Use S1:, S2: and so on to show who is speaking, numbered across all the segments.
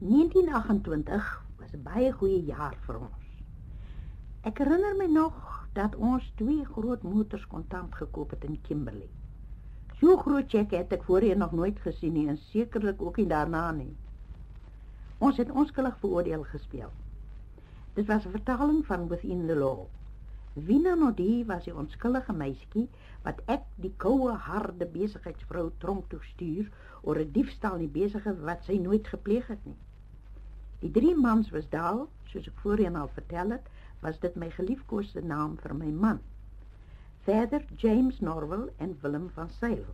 S1: 1928 was 'n baie goeie jaar vir ons. Ek herinner my nog dat ons twee groot motors kontant gekoop het in Kimberley. So groot cheque het ek voorheen nog nooit gesien nie en sekerlik ook nie daarna nie. Ons het onskuldig veroordeel gespeel. Dit was 'n vertaling van Within the Law. Wina Nodi was 'n onskuldige meisietjie wat ek die koue harde besigheidsvrou tronk toe stuur oor 'n diefstal in die besigheid wat sy nooit gepleeg het nie. Die drie mans was daal, soos ek voorheen al vertel het, was dit my geliefkoeste naam vir my man. Verder James Norwell en Willem van Sail.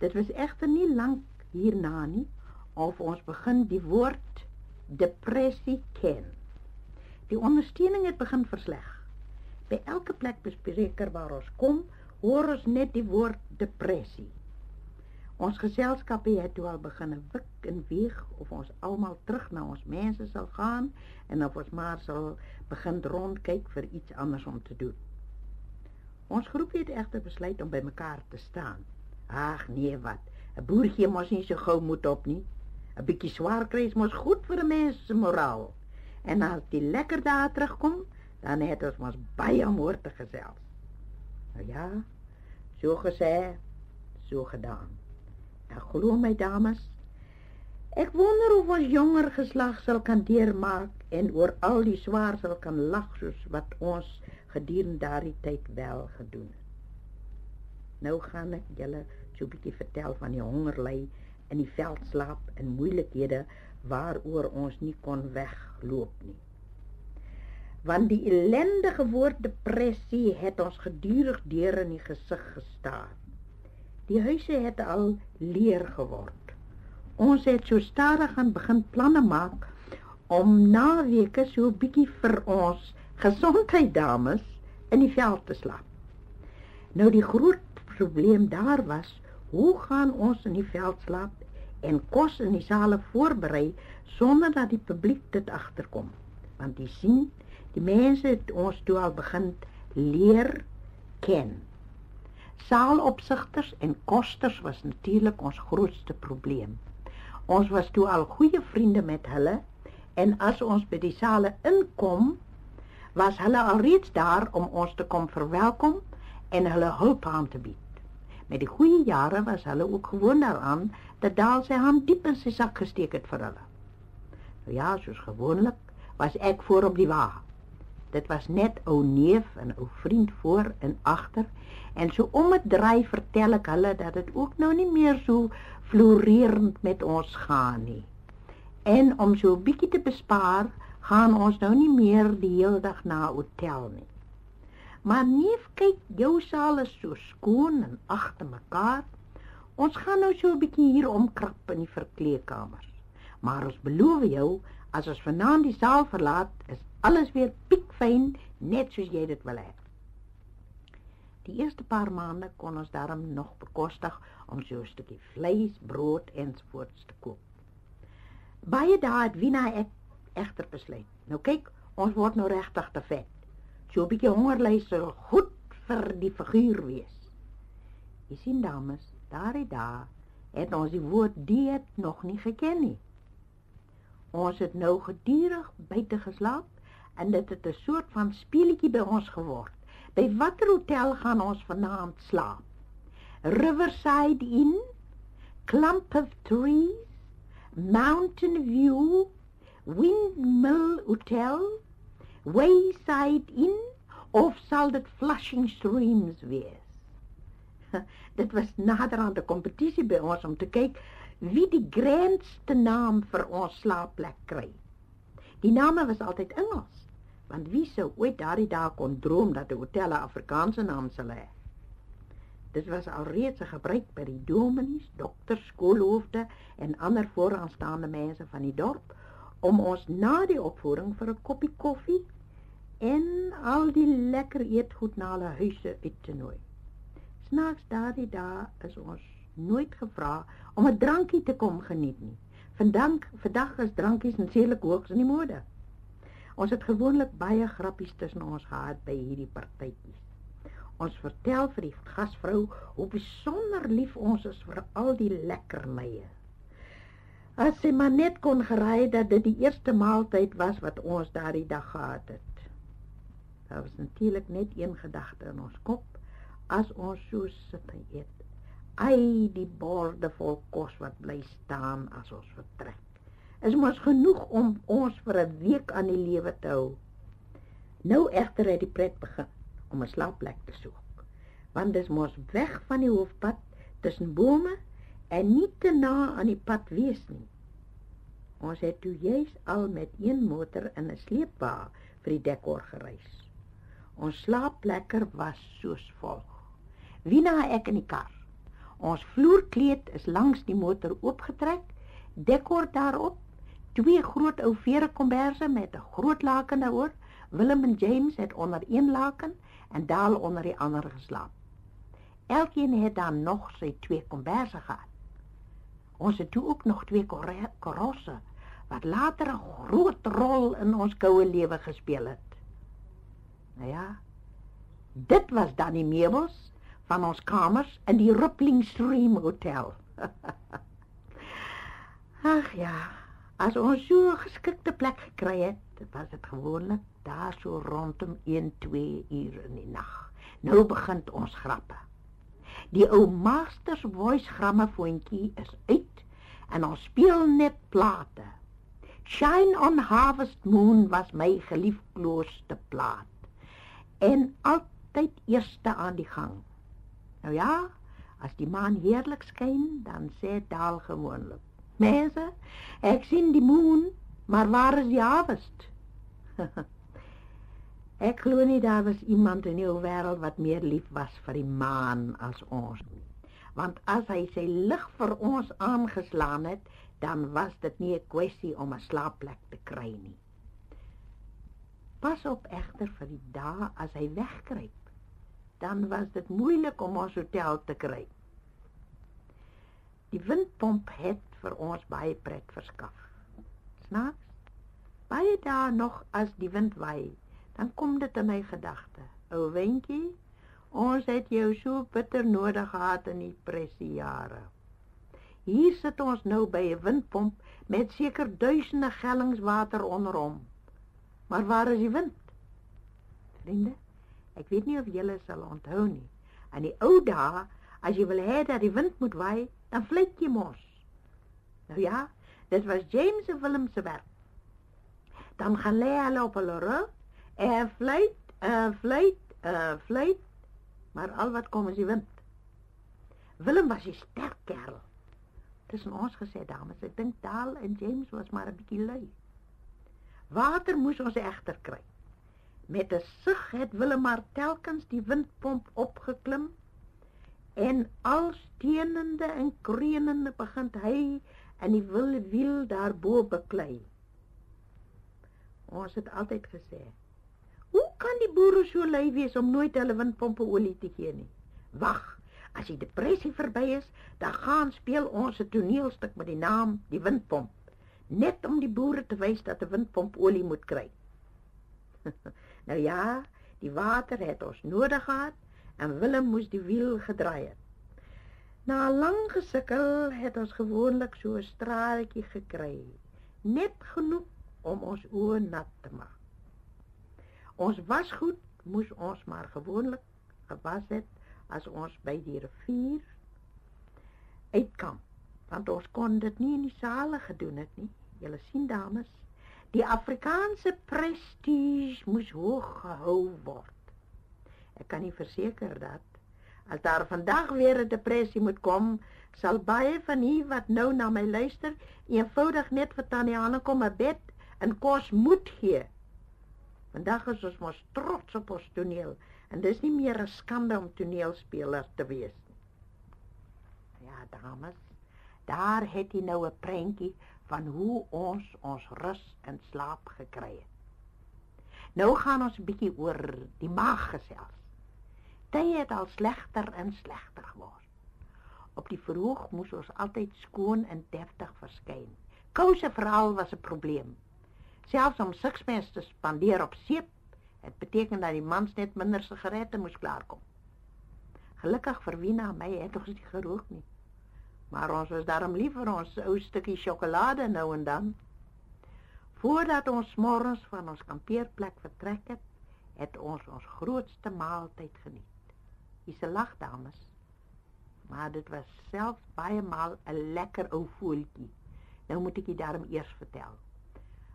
S1: Dit was egter nie lank hierna nie of ons begin die woord depressie ken. Die ondersteuning het begin versleg. By elke plek bespreker waar ons kom, hoor ons net die woord depressie. Ons geselskap het toe al begin wik en weeg of ons almal terug na ons mense sal gaan en of ons maar sal begin rondkyk vir iets anders om te doen. Ons groep het egter besluit om by mekaar te staan. Ag nee wat, 'n boer gee mos nie so gou moed op nie. 'n Bietjie swaar kry is mos goed vir 'n mens se moraal. En as die lekker dae terugkom, dan het ons mos baie om oor te gesels. Nou ja, so gesê, so gedaan. En glo my dames, ek wonder of ons jonger geslag sal kan deurmaak en oor al die swaar sal kan lag soos wat ons gedurende daardie tyd wel gedoen het. Nou gaan ek julle so 'n bietjie vertel van die hongerly in die veldslaap en moeilikhede waaroor ons nie kon wegloop nie. Want die ellendige woord depressie het ons gedurig deur in die gesig gestaar. Die huise het al leer geword. Ons het so stadig aan begin planne maak om naweke so 'n bietjie vir ons gesondheid dames in die veld te slaap. Nou die groot probleem daar was, hoe gaan ons in die veld slaap en kos in die sale voorberei sonder dat die publiek dit agterkom? Want jy sien, die mense het ons toe al begin leer ken. Saalopsigters en kosters was natuurlik ons grootste probleem. Ons was toe al goeie vriende met hulle en as ons by die sale inkom, was hulle alreeds daar om ons te kom verwelkom en hulle hulp aan te bied. Met die goeie jare was hulle ook gewoon daaraan dat daal sy hand diep in sy sak gesteek het vir hulle. Nou ja, soos gewoonlik was ek voor op die wa. Dit was net ou neef en ou vriend voor en agter En so om het draai vertel ek hulle dat dit ook nou nie meer so floreerend met ons gaan nie. En om so 'n bietjie te bespaar, gaan ons nou nie meer die hele dag na hotel nie. Maar neef, kyk, jou saal is so skoon en agter mekaar. Ons gaan nou so 'n bietjie hier omkrap in die verkleedkamers. Maar ons beloof jou, as ons vanaand die saal verlaat, is alles weer piekfyn, net soos jy dit wil hê. Die eerste paar maande kon ons daarom nog bekostig om so 'n stukkie vleis, brood ensovoorts te koop. Baie dae het Wina ek egter besluit. Nou kyk, ons word nou regtig te vet. So 'n bietjie hongerlys sal goed vir die figuur wees. Jy sien dames, daardie dae het ons die woord dieet nog nie geken nie. Ons het nou gedurig buite geslaap en dit het 'n soort van speletjie by ons geword. By watter hotel gaan ons vanaand slaap? Riverside Inn, Clump of Trees, Mountain View, Windmill Hotel, Wayside Inn of sal dit Flushing Streams wees? dit was nader aan die kompetisie by ons om te kyk wie die grandste naam vir ons slaapplek kry. Die name was altyd Engels want wie sou ooit daardie dae kon droom dat 'n hotel 'n Afrikaanse naam sal hê? Dit was alreeds 'n gebruik by die dominees, dokters, skoolhoofde en ander vooraanstaande mense van die dorp om ons na die opvoering vir 'n koppie koffie en al die lekker eetgoed na hulle huise uit te nooi. Snaaks daardie dae is ons nooit gevra om 'n drankie te kom geniet nie. Vandag vandag is drankies natuurlik hoogs in die mode. Ons het gewoonlik baie grappies tussen ons gehad by hierdie partytjies. Ons vertel vir die gasvrou hoe besonder lief ons is vir al die lekkernye. As sy maar net kon geraai dat dit die eerste maaltyd was wat ons daardie dag gehad het. Daar was natuurlik net een gedagte in ons kop as ons so sit en eet. Ai, die borde vol kos wat bly staan as ons vertrek. Is mos genoeg om ons vir 'n week aan die lewe te hou. Nou egter het die pret begin om 'n slaapplek te soek. Want dis mos weg van die hoofpad tussen bome en nie te na aan die pad wees nie. Ons het toe juis al met een motor in 'n sleepwa vir die dekor gereis. Ons slaapplekker was soos volg. Wina ek in die kar. Ons vloerkleed is langs die motor oopgetrek, dekor daarop, twee groot ou vere komberse met 'n groot laken daaroor. Willem en James het onder een laken en Daal onder die ander geslaap. Elkeen het dan nog sy twee komberse gehad. Ons het toe ook nog twee karosse wat later 'n groot rol in ons koue lewe gespeel het. Nou ja, dit was dan die meubels van ons kamers in die Rippling Stream Hotel. Ag ja, as ons so 'n geskikte plek gekry het, was dit gewoonlik daar so rondom 1-2 ure in die nag. Nou begin ons grappe. Die ou Masters Voice grammofoontjie is uit en ons speel net plate. Shine on Harvest Moon was my geliefkoeste plaat. En altyd eerste aan die gang. Nou ja, as die maan heerlik skyn, dan sê Daal gewoonlik: "Mense, ek sien die moon, maar waar is die harvest?" Ek glo nie daar was iemand in die wêreld wat meer lief was vir die maan as ons. Want as hy sy lig vir ons aangeslaan het, dan was dit nie 'n kwessie om 'n slaapplek te kry nie. Pas op egter vir die dae as hy wegkruip. Dan was dit moeilik om ons hotel te kry. Die windpomp het vir ons baie pret verskaf. Snaaks? Baie dae nog as die wind waai dan kom dit in my gedagte. Ou wentjie, ons het jou so bitter nodig gehad in die pressie jare. Hier sit ons nou by 'n windpomp met seker duisende gellingswater onder hom. Maar waar is die wind? Vriende, ek weet nie of julle sal onthou nie. In die ou dae, as jy wil hê dat die wind moet waai, dan vlieg jy mos. Nou ja, dit was James en Willem se werk. Dan gaan lê hulle op hulle rug En fluit, en fluit, en fluit. Maar al wat kom is die wind. Willem was 'n sterk kerel. Tussen ons gesê dames, ek dink Daal en James was maar 'n bietjie lui. Water moes ons egter kry. Met 'n sug het Willem maar telkens die windpomp opgeklim en al steenende en kreunende begin hy en die wille wiel daarbo beklei. Ons het altyd gesê Hoe kan die boere so lui wees om nooit hulle windpompe olie te gee nie? Wag, as die depressie verby is, dan gaan speel ons 'n toneelstuk met die naam Die Windpomp, net om die boere te wys dat 'n windpomp olie moet kry. nou ja, die water het ons nodig gehad en Willem moes die wiel gedraai het. Na lang gesukkel het ons gewoonlik so 'n straatjie gekry, net genoeg om ons oë nat te maak. Ons was goed, moes ons maar gewoonlik gewas het as ons by die rivier uitkom. Want ons kon dit nie in die sale gedoen het nie. Julle sien dames, die Afrikaanse prestige moes hoog gehou word. Ek kan nie verseker dat as daar vandag weer 'n depressie moet kom, sal baie van u wat nou na my luister, eenvoudig net vir Tannie Hanne kom 'n bed en kos moet gee Vandag is ons mos trots op ons toneel en dis nie meer 'n skande om toneelspeler te wees nie. Ja, dames, daar het jy nou 'n prentjie van hoe ons ons rus en slaap gekry het. Nou gaan ons 'n bietjie oor die maag gesels. Tye het al slegter en slegter geword. Op die verhoog moes ons altyd skoon en deftig verskyn. Kouse veral was 'n probleem. Selfs om sukses te spandeer op seep, het beteken dat die mans net minder sigarette moes klaarkom. Gelukkig vir Wina en my het ons nie gerook nie. Maar ons was daarom lief vir ons ou stukkie sjokolade nou en dan. Voordat ons môres van ons kampeerplek vertrek het, het ons ons grootste maaltyd geniet. Dis 'n lag, dames. Maar dit was self baie maal 'n lekker ou voeltjie. Nou moet ek dit daarom eers vertel.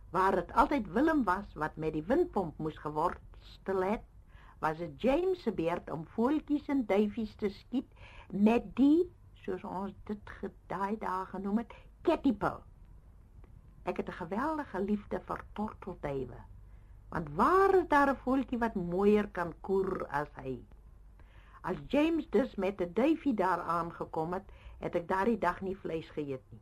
S1: Waar dit altyd Willem was wat met die windpomp moes geworstel het, was dit James se beurt om voeltjies en duifies te skiet met die soos ons dit gedaai dae genoem het, kettiepel. Ek het 'n geweldige liefde vir tortelduwe. Want waar is daar 'n voeltjie wat mooier kan koer as hy? As James dus met 'n duifie daar aangekom het, het ek daardie dag nie vleis geëet nie.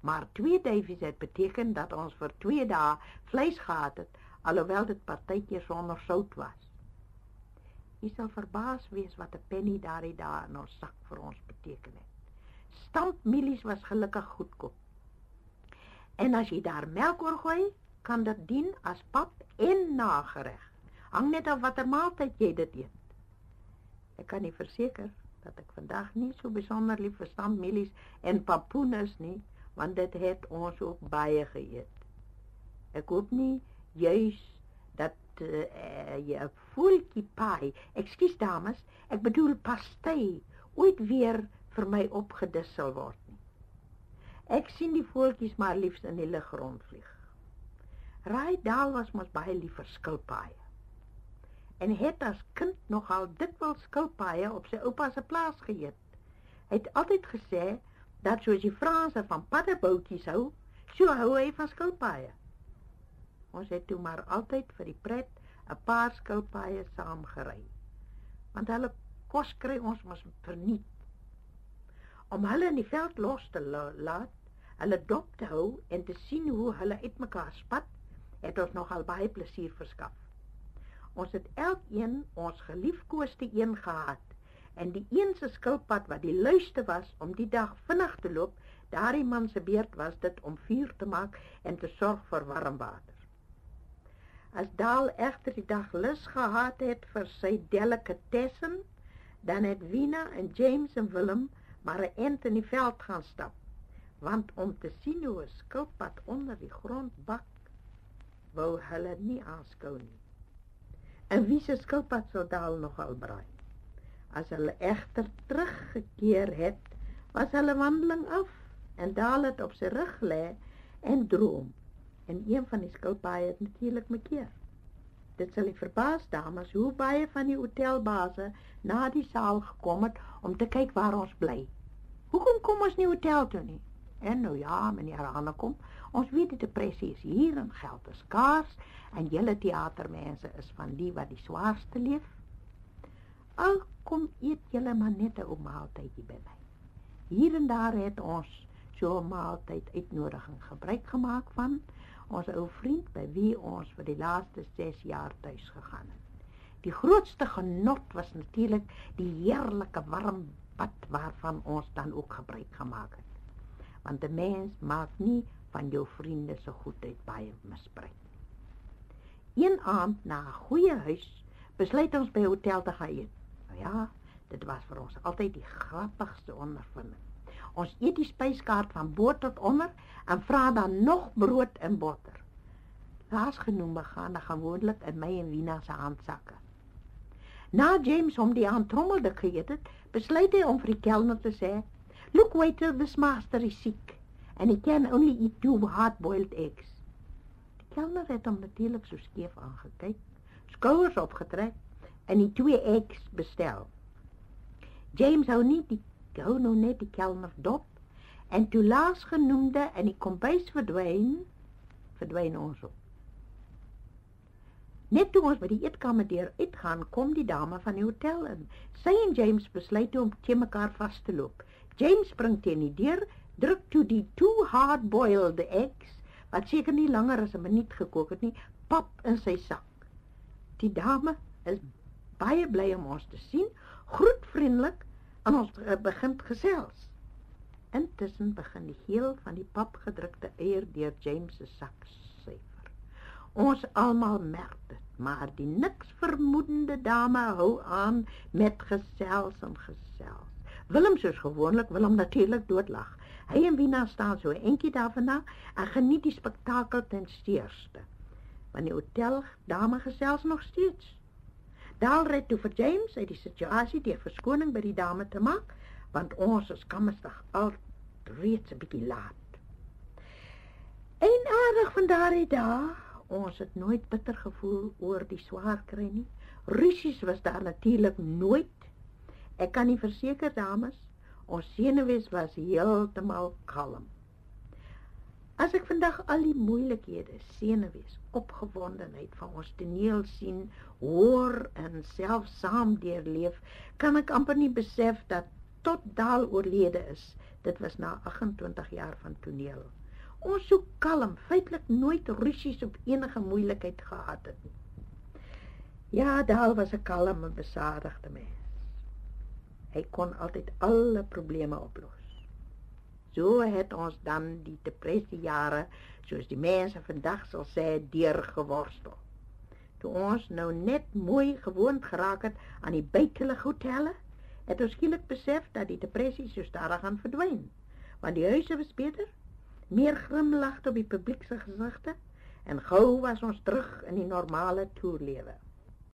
S1: Maar twee duifies het beteken dat ons vir 2 dae vleis gehad het, alhoewel dit partytjie sonder sout was. Jy sal verbaas wees wat 'n penny daardie dae in ons sak vir ons beteken het. Stampmielies was gelukkig goedkoop. En as jy daar melk oor gooi, kan dit dien as pap en nagereg. Hang net af watter maaltyd jy dit eet. Ek kan nie verseker dat ek vandag nie so besonder lief vir stampmielies en papoen is nie, want dit het ons ook baie geëet. Ek hoop nie juis dat uh, jy 'n voeltjie paai. Ekskuus dames, ek bedoel pastei ooit weer vir my opgedis sal word nie. Ek sien die voeltjies maar liefs in die lug rondvlieg. Raai daal was mos baie lief vir skilpaaie. En het as kind nogal dikwels skilpaaie op sy oupa se plaas geëet. Hy het altyd gesê dat soos die Franse van paddeboutjies hou, so hou hy van skilpaaie. Ons het toe maar altyd vir die pret 'n paar skilpaaie saamgery. Want hulle kos kry ons mos verniet. Om hulle in die veld los te laat, hulle dop te hou en te sien hoe hulle uitmekaar spat, het ons nogal baie plesier verskaf. Ons het elkeen ons geliefkoeste een gehad en die een se skilpad wat die luiste was om die dag vinnig te loop, daardie man se beurt was dit om vuur te maak en te sorg vir warm water. As Daal egter die dag lus gehad het vir sy delikatessen, dan het Wina en James en Willem maar 'n ent in die veld gaan stap, want om te sien hoe 'n skilpad onder die grond bak, wou hulle nie aanskou nie. En wie se skilpad sou Daal nogal braai? As hulle egter teruggekeer het, was hulle wandeling af en Daal het op sy rug lê en droom en een van die skilpaaie het natuurlik mekeer. Dit sal ek verbaas dames hoe baie van die hotelbase na die saal gekom het om te kyk waar ons bly. Hoekom kom ons nie hotel toe nie? En nou ja, meneer Hanekom, ons weet die depressie is hier en geld is skaars en julle teatermense is van die wat die swaarste leef. Al kom eet julle maar net 'n maaltydjie by my. Hier en daar het ons so 'n maaltyd uitnodiging gebruik gemaak van ons ou vriend by wie ons vir die laaste 6 jaar tuis gegaan het. Die grootste genot was natuurlik die heerlike warm bad waarvan ons dan ook gebruik gemaak het. Want 'n mens maak nie van jou vriende se goedheid baie misbruik. Een aand na 'n goeie huis besluit ons by 'n hotel te gaan eet. Nou ja, dit was vir ons altyd die grappigste ondervinding. Ons eet die spyskaart van bo tot onder en vra dan nog brood en botter. Laasgenoemde gaan dan gewoonlik in my en Wina se handsakke. Na James hom die aantrommelde geëet het, besluit hy om vir die kelner te sê: "Look waiter, this master is sick and he can only eat two hard-boiled eggs." Die kelner het hom natuurlik so skeef aangekyk, skouers opgetrek en die twee eggs bestel. James hou nie die hou nou net die kelner dop en toe laas genoemde in die kombuis verdwyn, verdwyn ons op. Net toe ons by die eetkamer deur uitgaan, kom die dame van die hotel in. Sy en James besluit om te mekaar vas te loop. James spring teen die deur, druk toe die two hard-boiled eggs, wat seker nie langer as 'n minuut gekook het nie, pap in sy sak. Die dame is baie bly om ons te sien, groet vriendelik en ons begin gesels. Intussen begin die geel van die papgedrukte eier deur James se sak syfer. Ons almal merk dit, maar die niks vermoedende dame hou aan met gesels en gesels. Willem soos gewoonlik wil hom natuurlik doodlag. Hy en Wina staan so 'n entjie daarvan en geniet die spektakel ten steerste. Want die hotel dame gesels nog steeds. Daal red toe vir James uit die situasie deur verskoning by die dame te maak, want ons is kammersdag al reeds 'n bietjie laat. Een aardig van daardie dae, ons het nooit bitter gevoel oor die swaar kry nie. Rusies was daar natuurlik nooit. Ek kan nie verseker dames, ons senuwees was heeltemal kalm. As ek vandag al die moeilikhede, senuwees, opgewondenheid van ons toneel sien, hoor en self saam deurleef, kan ek amper nie besef dat tot daal oorlede is. Dit was na 28 jaar van toneel. Ons so kalm, feitelik nooit rusies op enige moeilikheid gehad het nie. Ja, daal was 'n kalm en besadigde mens. Hy kon altyd alle probleme oplos. So het ons dan die depressiejare, soos die mense vandag sal sê, deurgeworstel. Toe ons nou net mooi gewoond geraak het aan die buitelike hotelle, het ons skielik besef dat die depressie so stadig gaan verdwyn. Want die huise was beter, meer grimlagte op die publiek se gesigte en gou was ons terug in die normale toerlewe.